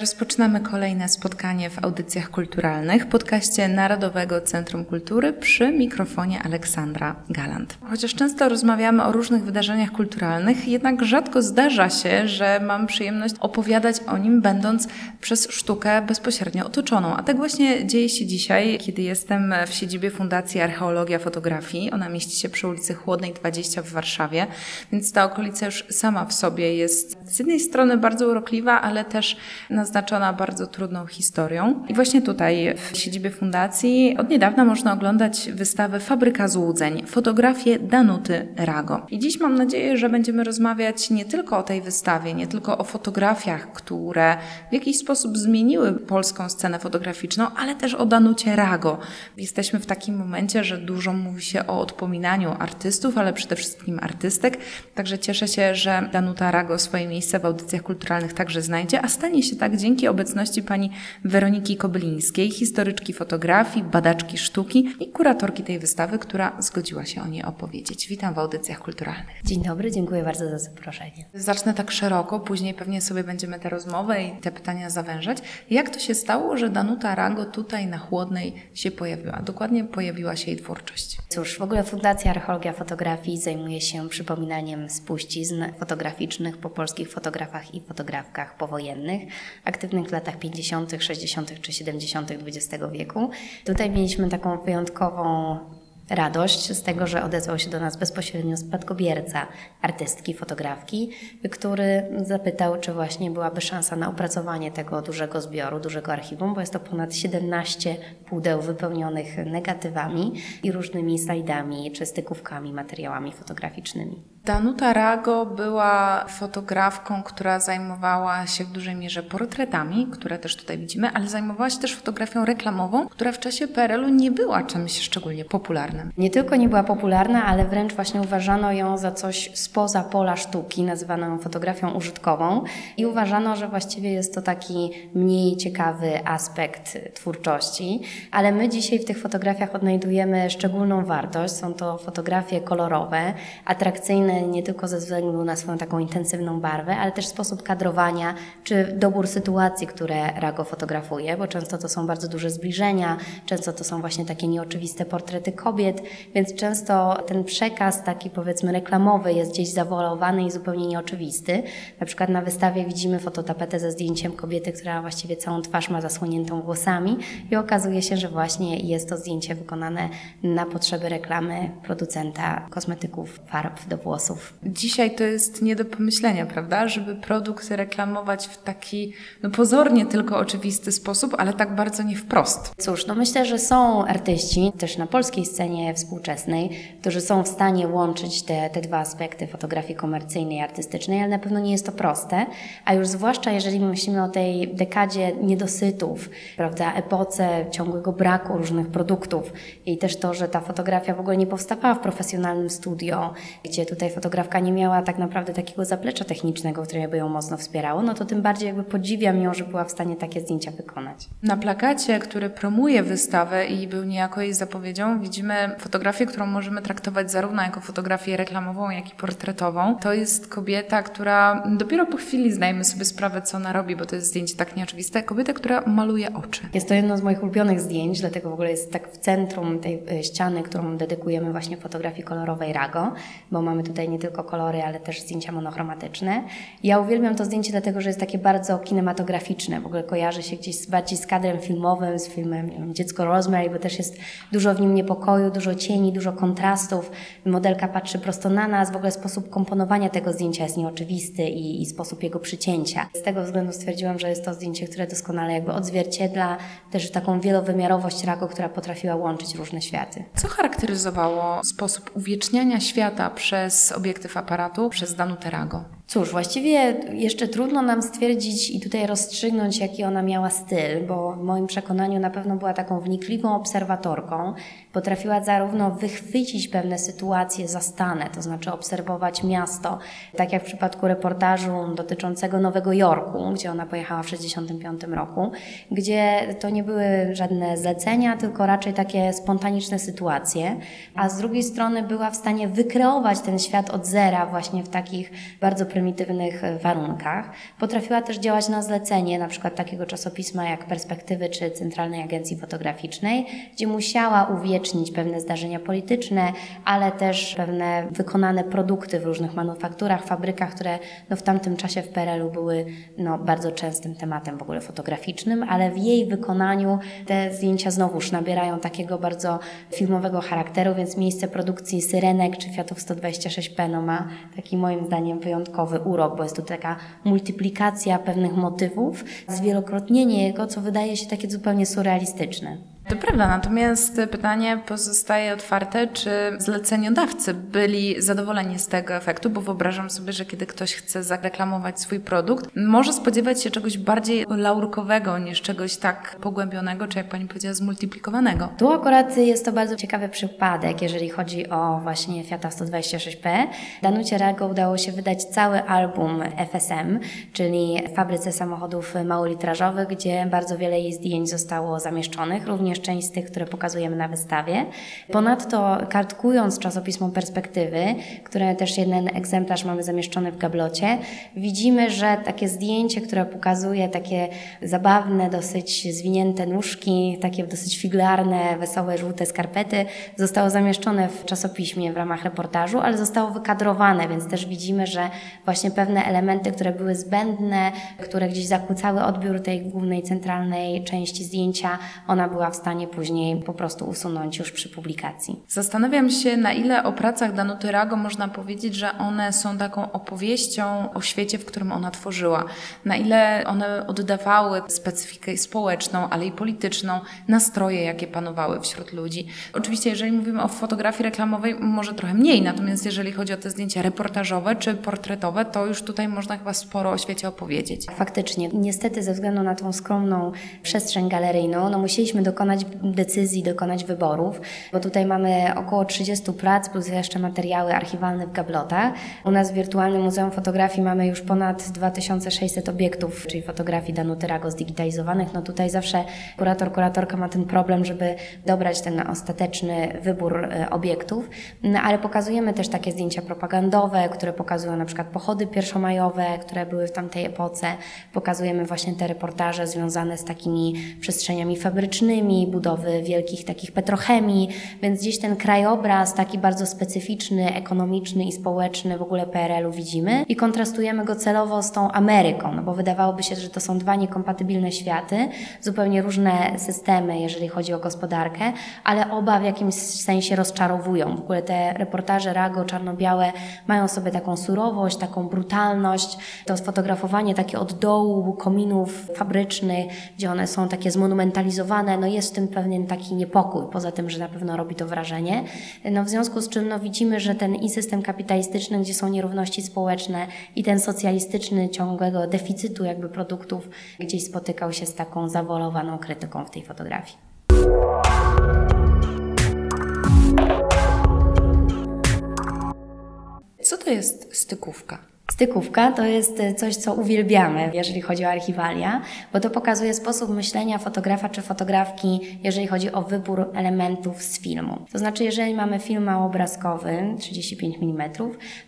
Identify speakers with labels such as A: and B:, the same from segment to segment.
A: Rozpoczynamy kolejne spotkanie w audycjach kulturalnych, podcaście Narodowego Centrum Kultury przy mikrofonie Aleksandra Galant. Chociaż często rozmawiamy o różnych wydarzeniach kulturalnych, jednak rzadko zdarza się, że mam przyjemność opowiadać o nim, będąc przez sztukę bezpośrednio otoczoną. A tak właśnie dzieje się dzisiaj, kiedy jestem w siedzibie Fundacji Archeologia Fotografii. Ona mieści się przy ulicy Chłodnej 20 w Warszawie, więc ta okolica już sama w sobie jest z jednej strony bardzo urokliwa, ale też na naznaczona bardzo trudną historią. I właśnie tutaj, w siedzibie fundacji, od niedawna można oglądać wystawę Fabryka Złudzeń, fotografię Danuty Rago. I dziś mam nadzieję, że będziemy rozmawiać nie tylko o tej wystawie, nie tylko o fotografiach, które w jakiś sposób zmieniły polską scenę fotograficzną, ale też o Danucie Rago. Jesteśmy w takim momencie, że dużo mówi się o odpominaniu artystów, ale przede wszystkim artystek. Także cieszę się, że Danuta Rago swoje miejsce w audycjach kulturalnych także znajdzie, a stanie się tak dzięki obecności pani Weroniki Kobylińskiej, historyczki fotografii, badaczki sztuki i kuratorki tej wystawy, która zgodziła się o niej opowiedzieć. Witam w audycjach kulturalnych.
B: Dzień dobry, dziękuję bardzo za zaproszenie.
A: Zacznę tak szeroko, później pewnie sobie będziemy tę rozmowę i te pytania zawężać. Jak to się stało, że Danuta Rago tutaj na Chłodnej się pojawiła? Dokładnie pojawiła się jej twórczość.
B: Cóż, w ogóle Fundacja Archeologia Fotografii zajmuje się przypominaniem spuścizn fotograficznych po polskich fotografach i fotografkach powojennych aktywnych w latach 50., 60. czy 70. XX wieku. Tutaj mieliśmy taką wyjątkową radość z tego, że odezwał się do nas bezpośrednio spadkobierca artystki, fotografki, który zapytał, czy właśnie byłaby szansa na opracowanie tego dużego zbioru, dużego archiwum, bo jest to ponad 17 pudeł wypełnionych negatywami i różnymi slajdami czy stykówkami, materiałami fotograficznymi.
A: Danuta Rago była fotografką, która zajmowała się w dużej mierze portretami, które też tutaj widzimy, ale zajmowała się też fotografią reklamową, która w czasie PRL-u nie była czymś szczególnie popularnym.
B: Nie tylko nie była popularna, ale wręcz właśnie uważano ją za coś spoza pola sztuki, nazywano ją fotografią użytkową i uważano, że właściwie jest to taki mniej ciekawy aspekt twórczości, ale my dzisiaj w tych fotografiach odnajdujemy szczególną wartość. Są to fotografie kolorowe, atrakcyjne nie tylko ze względu na swoją taką intensywną barwę, ale też sposób kadrowania, czy dobór sytuacji, które Rago fotografuje, bo często to są bardzo duże zbliżenia, często to są właśnie takie nieoczywiste portrety kobiet, więc często ten przekaz taki powiedzmy reklamowy jest gdzieś zawolowany i zupełnie nieoczywisty. Na przykład na wystawie widzimy fototapetę ze zdjęciem kobiety, która właściwie całą twarz ma zasłoniętą włosami i okazuje się, że właśnie jest to zdjęcie wykonane na potrzeby reklamy producenta kosmetyków farb do włosów
A: Dzisiaj to jest nie do pomyślenia, prawda? Żeby produkt reklamować w taki no pozornie tylko oczywisty sposób, ale tak bardzo nie wprost.
B: Cóż, no myślę, że są artyści też na polskiej scenie współczesnej, którzy są w stanie łączyć te, te dwa aspekty fotografii komercyjnej i artystycznej, ale na pewno nie jest to proste, a już zwłaszcza jeżeli myślimy o tej dekadzie niedosytów, prawda, epoce ciągłego braku różnych produktów i też to, że ta fotografia w ogóle nie powstawała w profesjonalnym studio, gdzie tutaj fotografka nie miała tak naprawdę takiego zaplecza technicznego, które by ją mocno wspierało, no to tym bardziej jakby podziwiam ją, że była w stanie takie zdjęcia wykonać.
A: Na plakacie, który promuje wystawę i był niejako jej zapowiedzią, widzimy fotografię, którą możemy traktować zarówno jako fotografię reklamową, jak i portretową. To jest kobieta, która dopiero po chwili zdajemy sobie sprawę, co ona robi, bo to jest zdjęcie tak nieoczywiste. Kobieta, która maluje oczy.
B: Jest to jedno z moich ulubionych zdjęć, dlatego w ogóle jest tak w centrum tej e, ściany, którą dedykujemy właśnie fotografii kolorowej Rago, bo mamy tutaj nie tylko kolory, ale też zdjęcia monochromatyczne. Ja uwielbiam to zdjęcie dlatego, że jest takie bardzo kinematograficzne. W ogóle kojarzy się gdzieś bardziej z kadrem filmowym, z filmem wiem, Dziecko Rosemary, bo też jest dużo w nim niepokoju, dużo cieni, dużo kontrastów. Modelka patrzy prosto na nas. W ogóle sposób komponowania tego zdjęcia jest nieoczywisty i, i sposób jego przycięcia. Z tego względu stwierdziłam, że jest to zdjęcie, które doskonale jakby odzwierciedla też taką wielowymiarowość Rago, która potrafiła łączyć różne światy.
A: Co charakteryzowało sposób uwieczniania świata przez obiektyw aparatu przez Danutę Rago.
B: Cóż, właściwie jeszcze trudno nam stwierdzić i tutaj rozstrzygnąć, jaki ona miała styl, bo w moim przekonaniu na pewno była taką wnikliwą obserwatorką. Potrafiła zarówno wychwycić pewne sytuacje zastane, to znaczy obserwować miasto, tak jak w przypadku reportażu dotyczącego Nowego Jorku, gdzie ona pojechała w 1965 roku, gdzie to nie były żadne zlecenia, tylko raczej takie spontaniczne sytuacje, a z drugiej strony była w stanie wykreować ten świat od zera właśnie w takich bardzo prymitywnych e, warunkach. Potrafiła też działać na zlecenie, na przykład takiego czasopisma jak Perspektywy czy Centralnej Agencji Fotograficznej, gdzie musiała uwiecznić pewne zdarzenia polityczne, ale też pewne wykonane produkty w różnych manufakturach, fabrykach, które no, w tamtym czasie w PRL-u były no, bardzo częstym tematem w ogóle fotograficznym, ale w jej wykonaniu te zdjęcia znowuż nabierają takiego bardzo filmowego charakteru, więc miejsce produkcji Syrenek czy Fiatów 126P no, ma taki moim zdaniem wyjątkowy urok, bo jest tu taka multiplikacja pewnych motywów, zwielokrotnienie jego, co wydaje się takie zupełnie surrealistyczne.
A: To prawda, natomiast pytanie pozostaje otwarte, czy zleceniodawcy byli zadowoleni z tego efektu, bo wyobrażam sobie, że kiedy ktoś chce zareklamować swój produkt, może spodziewać się czegoś bardziej laurkowego niż czegoś tak pogłębionego, czy jak pani powiedziała, zmultiplikowanego.
B: Tu akurat jest to bardzo ciekawy przypadek, jeżeli chodzi o właśnie Fiata 126P. Danucie Rago udało się wydać cały album FSM, czyli Fabryce Samochodów Małolitrażowych, gdzie bardzo wiele jej zdjęć zostało zamieszczonych, również część z tych, które pokazujemy na wystawie. Ponadto kartkując czasopismo Perspektywy, które też jeden egzemplarz mamy zamieszczony w gablocie, widzimy, że takie zdjęcie, które pokazuje takie zabawne, dosyć zwinięte nóżki, takie dosyć figlarne, wesołe, żółte skarpety, zostało zamieszczone w czasopiśmie w ramach reportażu, ale zostało wykadrowane, więc też widzimy, że właśnie pewne elementy, które były zbędne, które gdzieś zakłócały odbiór tej głównej, centralnej części zdjęcia, ona była w stanie później po prostu usunąć już przy publikacji.
A: Zastanawiam się, na ile o pracach Danuty Rago można powiedzieć, że one są taką opowieścią o świecie, w którym ona tworzyła. Na ile one oddawały specyfikę społeczną, ale i polityczną, nastroje, jakie panowały wśród ludzi. Oczywiście, jeżeli mówimy o fotografii reklamowej, może trochę mniej, natomiast jeżeli chodzi o te zdjęcia reportażowe czy portretowe, to już tutaj można chyba sporo o świecie opowiedzieć.
B: Faktycznie, niestety ze względu na tą skromną przestrzeń galeryjną, no musieliśmy dokonać decyzji, dokonać wyborów, bo tutaj mamy około 30 prac plus jeszcze materiały archiwalne w gablotach. U nas w Wirtualnym Muzeum Fotografii mamy już ponad 2600 obiektów, czyli fotografii Danuty Rago zdigitalizowanych. No tutaj zawsze kurator, kuratorka ma ten problem, żeby dobrać ten ostateczny wybór e, obiektów, no, ale pokazujemy też takie zdjęcia propagandowe, które pokazują na przykład pochody pierwszomajowe, które były w tamtej epoce. Pokazujemy właśnie te reportaże związane z takimi przestrzeniami fabrycznymi, budowy wielkich takich petrochemii, więc gdzieś ten krajobraz taki bardzo specyficzny, ekonomiczny i społeczny w ogóle PRL-u widzimy i kontrastujemy go celowo z tą Ameryką, no bo wydawałoby się, że to są dwa niekompatybilne światy, zupełnie różne systemy, jeżeli chodzi o gospodarkę, ale oba w jakimś sensie rozczarowują. W ogóle te reportaże Rago czarno-białe mają sobie taką surowość, taką brutalność, to sfotografowanie takie od dołu kominów fabrycznych, gdzie one są takie zmonumentalizowane, no jest w tym pewien taki niepokój, poza tym, że na pewno robi to wrażenie. No w związku z czym no widzimy, że ten i system kapitalistyczny, gdzie są nierówności społeczne i ten socjalistyczny ciągłego deficytu jakby produktów gdzieś spotykał się z taką zawolowaną krytyką w tej fotografii.
A: Co to jest stykówka?
B: Stykówka to jest coś, co uwielbiamy, jeżeli chodzi o archiwalia, bo to pokazuje sposób myślenia fotografa czy fotografki, jeżeli chodzi o wybór elementów z filmu. To znaczy, jeżeli mamy film małoobrazkowy, 35 mm,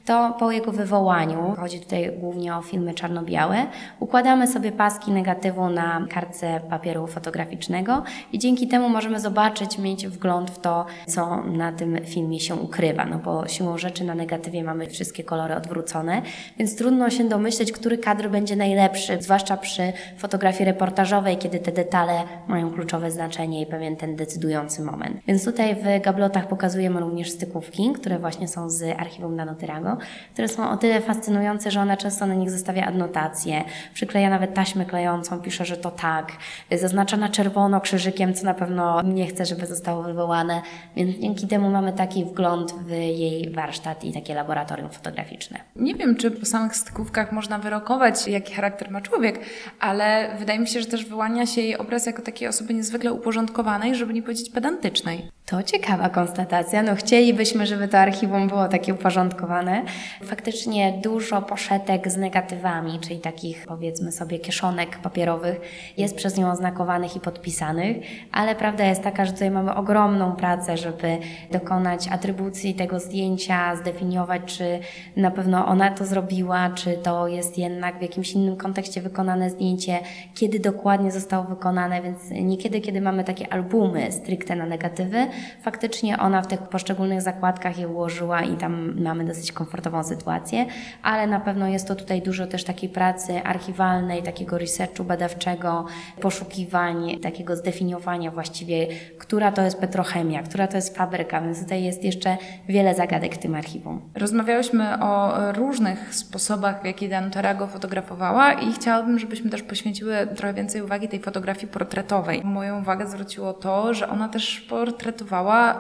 B: to po jego wywołaniu, chodzi tutaj głównie o filmy czarno-białe, układamy sobie paski negatywu na kartce papieru fotograficznego i dzięki temu możemy zobaczyć, mieć wgląd w to, co na tym filmie się ukrywa, no bo siłą rzeczy na negatywie mamy wszystkie kolory odwrócone, więc trudno się domyśleć, który kadr będzie najlepszy, zwłaszcza przy fotografii reportażowej, kiedy te detale mają kluczowe znaczenie i pewien ten decydujący moment. Więc tutaj w gablotach pokazujemy również stykówki, które właśnie są z archiwum Danotyrago, które są o tyle fascynujące, że ona często na nich zostawia adnotacje, przykleja nawet taśmę klejącą, pisze, że to tak, zaznacza na czerwono krzyżykiem, co na pewno nie chce, żeby zostało wywołane, więc dzięki temu mamy taki wgląd w jej warsztat i takie laboratorium fotograficzne.
A: Nie wiem, czy po samych stykówkach można wyrokować, jaki charakter ma człowiek, ale wydaje mi się, że też wyłania się jej obraz jako takiej osoby niezwykle uporządkowanej, żeby nie powiedzieć pedantycznej.
B: To ciekawa konstatacja. No chcielibyśmy, żeby to archiwum było takie uporządkowane. Faktycznie dużo poszetek z negatywami, czyli takich powiedzmy sobie kieszonek papierowych jest przez nią oznakowanych i podpisanych, ale prawda jest taka, że tutaj mamy ogromną pracę, żeby dokonać atrybucji tego zdjęcia, zdefiniować, czy na pewno ona to zrobiła, czy to jest jednak w jakimś innym kontekście wykonane zdjęcie, kiedy dokładnie zostało wykonane, więc niekiedy, kiedy mamy takie albumy stricte na negatywy, faktycznie ona w tych poszczególnych zakładkach je ułożyła i tam mamy dosyć komfortową sytuację, ale na pewno jest to tutaj dużo też takiej pracy archiwalnej, takiego researchu badawczego, poszukiwań, takiego zdefiniowania właściwie, która to jest petrochemia, która to jest fabryka, więc tutaj jest jeszcze wiele zagadek w tym archiwum.
A: Rozmawiałyśmy o różnych sposobach, w jaki Danuta Rago fotografowała i chciałabym, żebyśmy też poświęciły trochę więcej uwagi tej fotografii portretowej. Moją uwagę zwróciło to, że ona też portretowała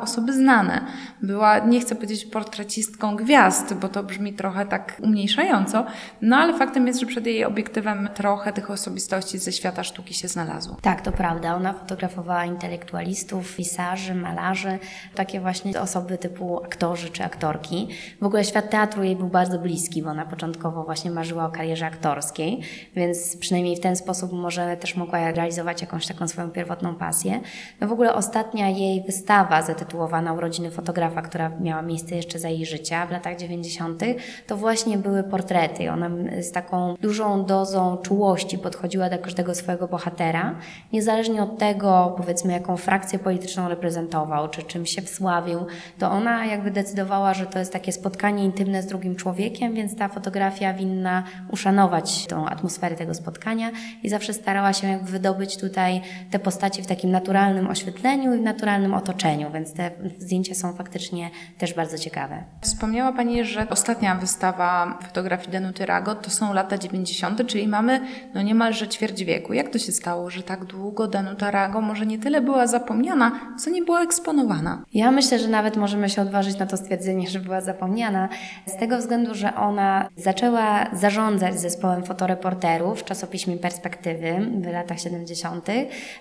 A: osoby znane. Była, nie chcę powiedzieć portrecistką gwiazd, bo to brzmi trochę tak umniejszająco, no ale faktem jest, że przed jej obiektywem trochę tych osobistości ze świata sztuki się znalazło.
B: Tak, to prawda. Ona fotografowała intelektualistów, pisarzy, malarzy, takie właśnie osoby typu aktorzy czy aktorki. W ogóle świat teatru jej był bardzo bliski, bo ona początkowo właśnie marzyła o karierze aktorskiej, więc przynajmniej w ten sposób może też mogła realizować jakąś taką swoją pierwotną pasję. No w ogóle ostatnia jej wystawa zatytułowana Urodziny fotografa, która miała miejsce jeszcze za jej życia w latach 90., to właśnie były portrety. Ona z taką dużą dozą czułości podchodziła do każdego swojego bohatera, niezależnie od tego, powiedzmy, jaką frakcję polityczną reprezentował, czy czym się wsławił, to ona jakby decydowała, że to jest takie spotkanie intymne z drugim człowiekiem, więc ta fotografia winna uszanować tą atmosferę tego spotkania i zawsze starała się jakby wydobyć tutaj te postacie w takim naturalnym oświetleniu i w naturalnym otoczeniu, więc te zdjęcia są faktycznie też bardzo ciekawe.
A: Wspomniała Pani, że ostatnia wystawa fotografii Danuty Rago to są lata 90., czyli mamy no niemalże ćwierć wieku. Jak to się stało, że tak długo Danuta Rago może nie tyle była zapomniana, co nie była eksponowana?
B: Ja myślę, że nawet możemy się odważyć na to stwierdzenie, że była zapomniana, z tego względu, że ona zaczęła zarządzać zespołem fotoreporterów w czasopiśmie Perspektywy w latach 70.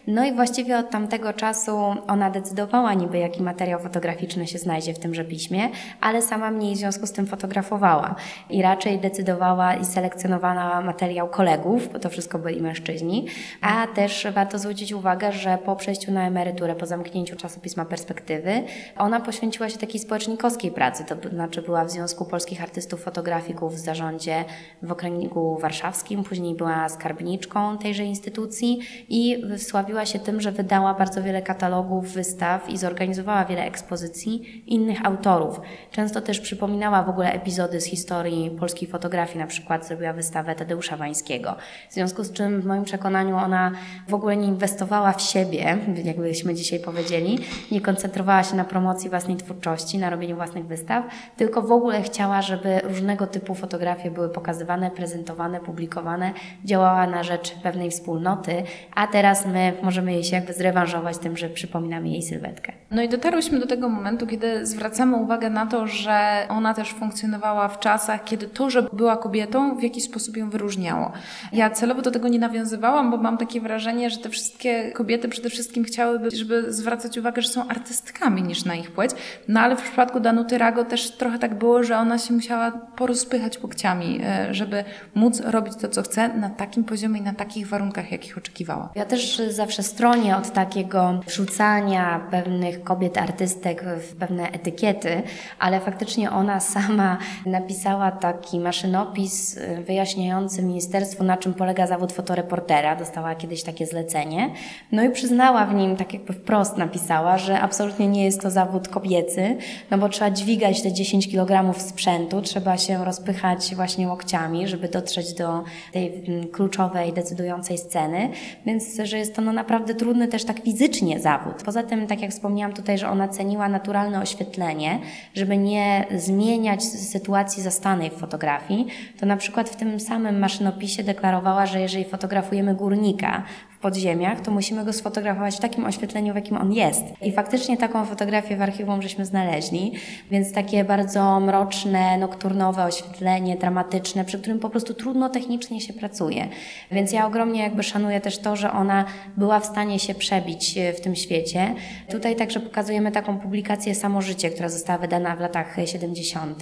B: No i właściwie od tamtego czasu ona decydowała niby, jaki materiał fotograficzny się znajdzie w tymże piśmie, ale sama mniej w związku z tym fotografowała. I raczej decydowała i selekcjonowała materiał kolegów, bo to wszystko byli mężczyźni, a też warto zwrócić uwagę, że po przejściu na emeryturę, po zamknięciu czasopisma Perspektywy, ona poświęciła się takiej społecznikowskiej pracy, to znaczy była w Związku Polskich Artystów Fotografików w zarządzie w okręgu warszawskim, później była skarbniczką tejże instytucji i wsławiła się tym, że wydała bardzo wiele katalogów, wystaw i zorganizowała wiele ekspozycji innych autorów. Często też przypominała w ogóle epizody z historii polskiej fotografii, na przykład zrobiła wystawę Tadeusza Wańskiego. W związku z czym w moim przekonaniu ona w ogóle nie inwestowała w siebie, jakbyśmy dzisiaj powiedzieli, nie koncentrowała się na promocji własnej twórczości, na robieniu własnych wystaw, tylko w ogóle chciała, żeby różnego typu fotografie były pokazywane, prezentowane, publikowane, działała na rzecz pewnej wspólnoty, a teraz my możemy jej się jakby zrewanżować tym, że przypominamy jej sylwetkę.
A: No i dotarłyśmy do tego momentu, kiedy zwracamy uwagę na to, że ona też funkcjonowała w czasach, kiedy to, że była kobietą, w jakiś sposób ją wyróżniało. Ja celowo do tego nie nawiązywałam, bo mam takie wrażenie, że te wszystkie kobiety przede wszystkim chciałyby, żeby zwracać uwagę, że są artystkami niż na ich płeć. No ale w przypadku Danuty Rago też trochę tak było, że ona się musiała porozpychać łokciami, e, żeby móc robić to, co chce na takim poziomie i na takich warunkach, jakich oczekiwała.
B: Ja też zawsze stronię od takiego wrzucania pewnych kobiet artystek w pewne etykiety, ale faktycznie ona sama napisała taki maszynopis y, wyjaśniający ministerstwu, na czym polega zawód fotoreportera. Dostała kiedyś takie zlecenie. No i przyznała w nim, tak jakby wprost napisała, że absolutnie nie jest to zawód kobiecy, no bo trzeba dźwigać te 10 kg sprzętu, trzeba się rozpychać właśnie łokciami, żeby dotrzeć do tej mm, kluczowej, decydującej sceny, więc że jest to no naprawdę trudny też tak fizycznie zawód. Poza tym, tak jak wspomniałam tutaj, że ona ceniła naturalne oświetlenie, żeby nie zmieniać sytuacji zastanej w fotografii, to na przykład w tym samym maszynopisie deklarowała, że jeżeli fotografujemy górnika podziemiach, to musimy go sfotografować w takim oświetleniu, w jakim on jest. I faktycznie taką fotografię w archiwum żeśmy znaleźli, więc takie bardzo mroczne, nokturnowe oświetlenie, dramatyczne, przy którym po prostu trudno technicznie się pracuje. Więc ja ogromnie jakby szanuję też to, że ona była w stanie się przebić e, w tym świecie. Tutaj także pokazujemy taką publikację Samożycie, która została wydana w latach 70.,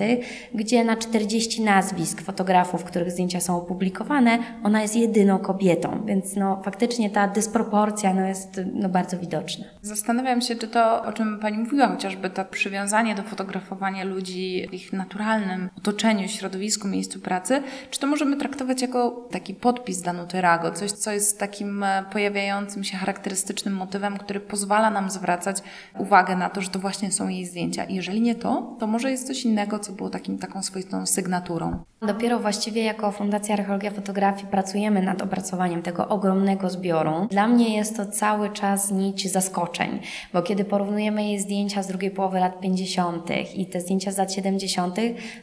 B: gdzie na 40 nazwisk fotografów, których zdjęcia są opublikowane, ona jest jedyną kobietą, więc no faktycznie ta dysproporcja no, jest no, bardzo widoczna.
A: Zastanawiam się, czy to, o czym Pani mówiła, chociażby to przywiązanie do fotografowania ludzi w ich naturalnym otoczeniu, środowisku, miejscu pracy, czy to możemy traktować jako taki podpis Danuty Rago, coś, co jest takim e, pojawiającym się charakterystycznym motywem, który pozwala nam zwracać uwagę na to, że to właśnie są jej zdjęcia. Jeżeli nie to, to może jest coś innego, co było takim, taką swoistą sygnaturą.
B: Dopiero właściwie jako Fundacja Archeologia Fotografii pracujemy nad opracowaniem tego ogromnego zbioru. Dla mnie jest to cały czas nić zaskoczeń, bo kiedy porównujemy jej zdjęcia z drugiej połowy lat 50. i te zdjęcia z lat 70.,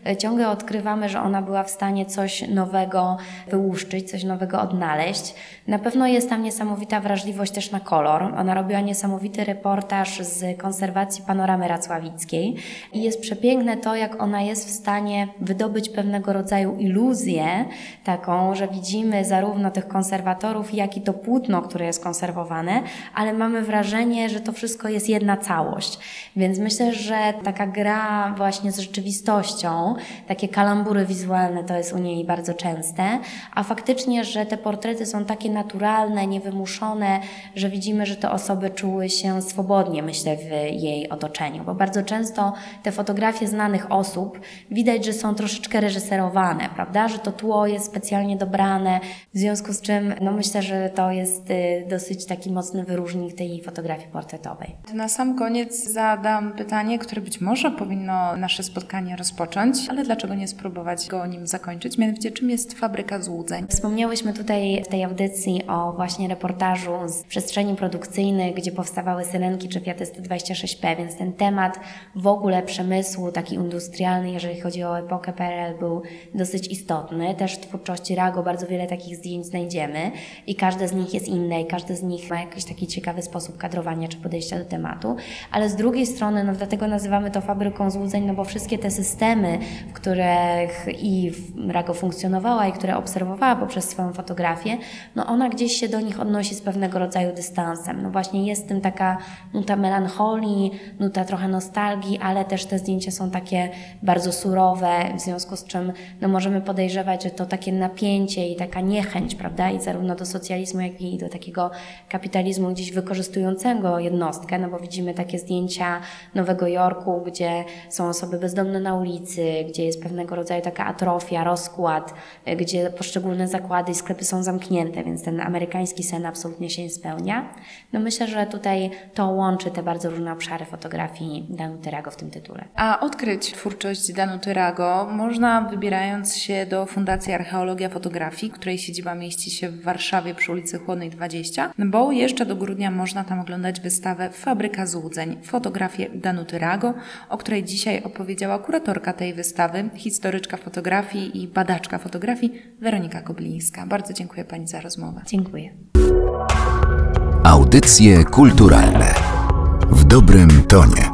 B: e, ciągle odkrywamy, że ona była w stanie coś nowego wyłuszczyć, coś nowego odnaleźć. Na pewno jest tam niesamowita wrażliwość też na kolor. Ona robiła niesamowity reportaż z konserwacji panoramy racławickiej i jest przepiękne to, jak ona jest w stanie wydobyć pewnego rodzaju iluzję, taką, że widzimy zarówno tych konserwatorów, jak i to płótno, które jest konserwowane, ale mamy wrażenie, że to wszystko jest jedna całość. Więc myślę, że taka gra właśnie z rzeczywistością, takie kalambury wizualne to jest u niej bardzo częste, a faktycznie, że te portrety są takie naturalne, niewymuszone, że widzimy, że te osoby czuły się swobodnie, myślę, w jej otoczeniu, bo bardzo często te fotografie znanych osób widać, że są troszeczkę reżyserowane, prawda, że to tło jest specjalnie dobrane, w związku z czym no myślę, że to jest y, dosyć taki mocny wyróżnik tej fotografii portretowej.
A: To na sam koniec zadam pytanie, które być może powinno nasze spotkanie rozpocząć, ale dlaczego nie spróbować go nim zakończyć? Mianowicie, czym jest fabryka złudzeń?
B: Wspomniałyśmy tutaj w tej audycji o właśnie reportażu z przestrzeni produkcyjnych, gdzie powstawały syrenki czy Fiaty 126P, więc ten temat w ogóle przemysłu taki industrialny, jeżeli chodzi o epokę PRL, był dosyć istotny. Też w twórczości Rago bardzo wiele takich zdjęć znajdziemy i każde z nich jest inne i każde z nich ma jakiś taki ciekawy sposób kadrowania czy podejścia do tematu, ale z drugiej strony, no dlatego nazywamy to fabryką złudzeń, no bo wszystkie te systemy, w których i Rago funkcjonowała i które obserwowała poprzez swoją fotografię, no ona gdzieś się do nich odnosi z pewnego rodzaju dystansem. No właśnie jest w tym taka nuta melancholii, nuta trochę nostalgii, ale też te zdjęcia są takie bardzo surowe, w związku z czym no możemy podejrzewać, że to takie napięcie i taka niechęć, prawda, i zarówno do socjalizmu, jak i do takiego kapitalizmu gdzieś wykorzystującego jednostkę, no bo widzimy takie zdjęcia Nowego Jorku, gdzie są osoby bezdomne na ulicy, gdzie jest pewnego rodzaju taka atrofia, rozkład, gdzie poszczególne zakłady i sklepy są zamknięte, więc ten amerykański sen absolutnie się nie spełnia. No myślę, że tutaj to łączy te bardzo różne obszary fotografii Danuty Rago w tym tytule.
A: A odkryć twórczość Danuty Rago można wybierając się do Fundacji Archeologia Fotografii, której siedziba mieści się w Warszawie przy ulicy Chłodnej 20, bo jeszcze do grudnia można tam oglądać wystawę Fabryka Złudzeń, fotografię Danuty Rago, o której dzisiaj opowiedziała kuratorka tej wystawy, historyczka fotografii i badaczka fotografii Weronika Koblińska. Bardzo dziękuję Pani za rozmowę.
B: Dziękuję.
C: Audycje kulturalne w dobrym tonie.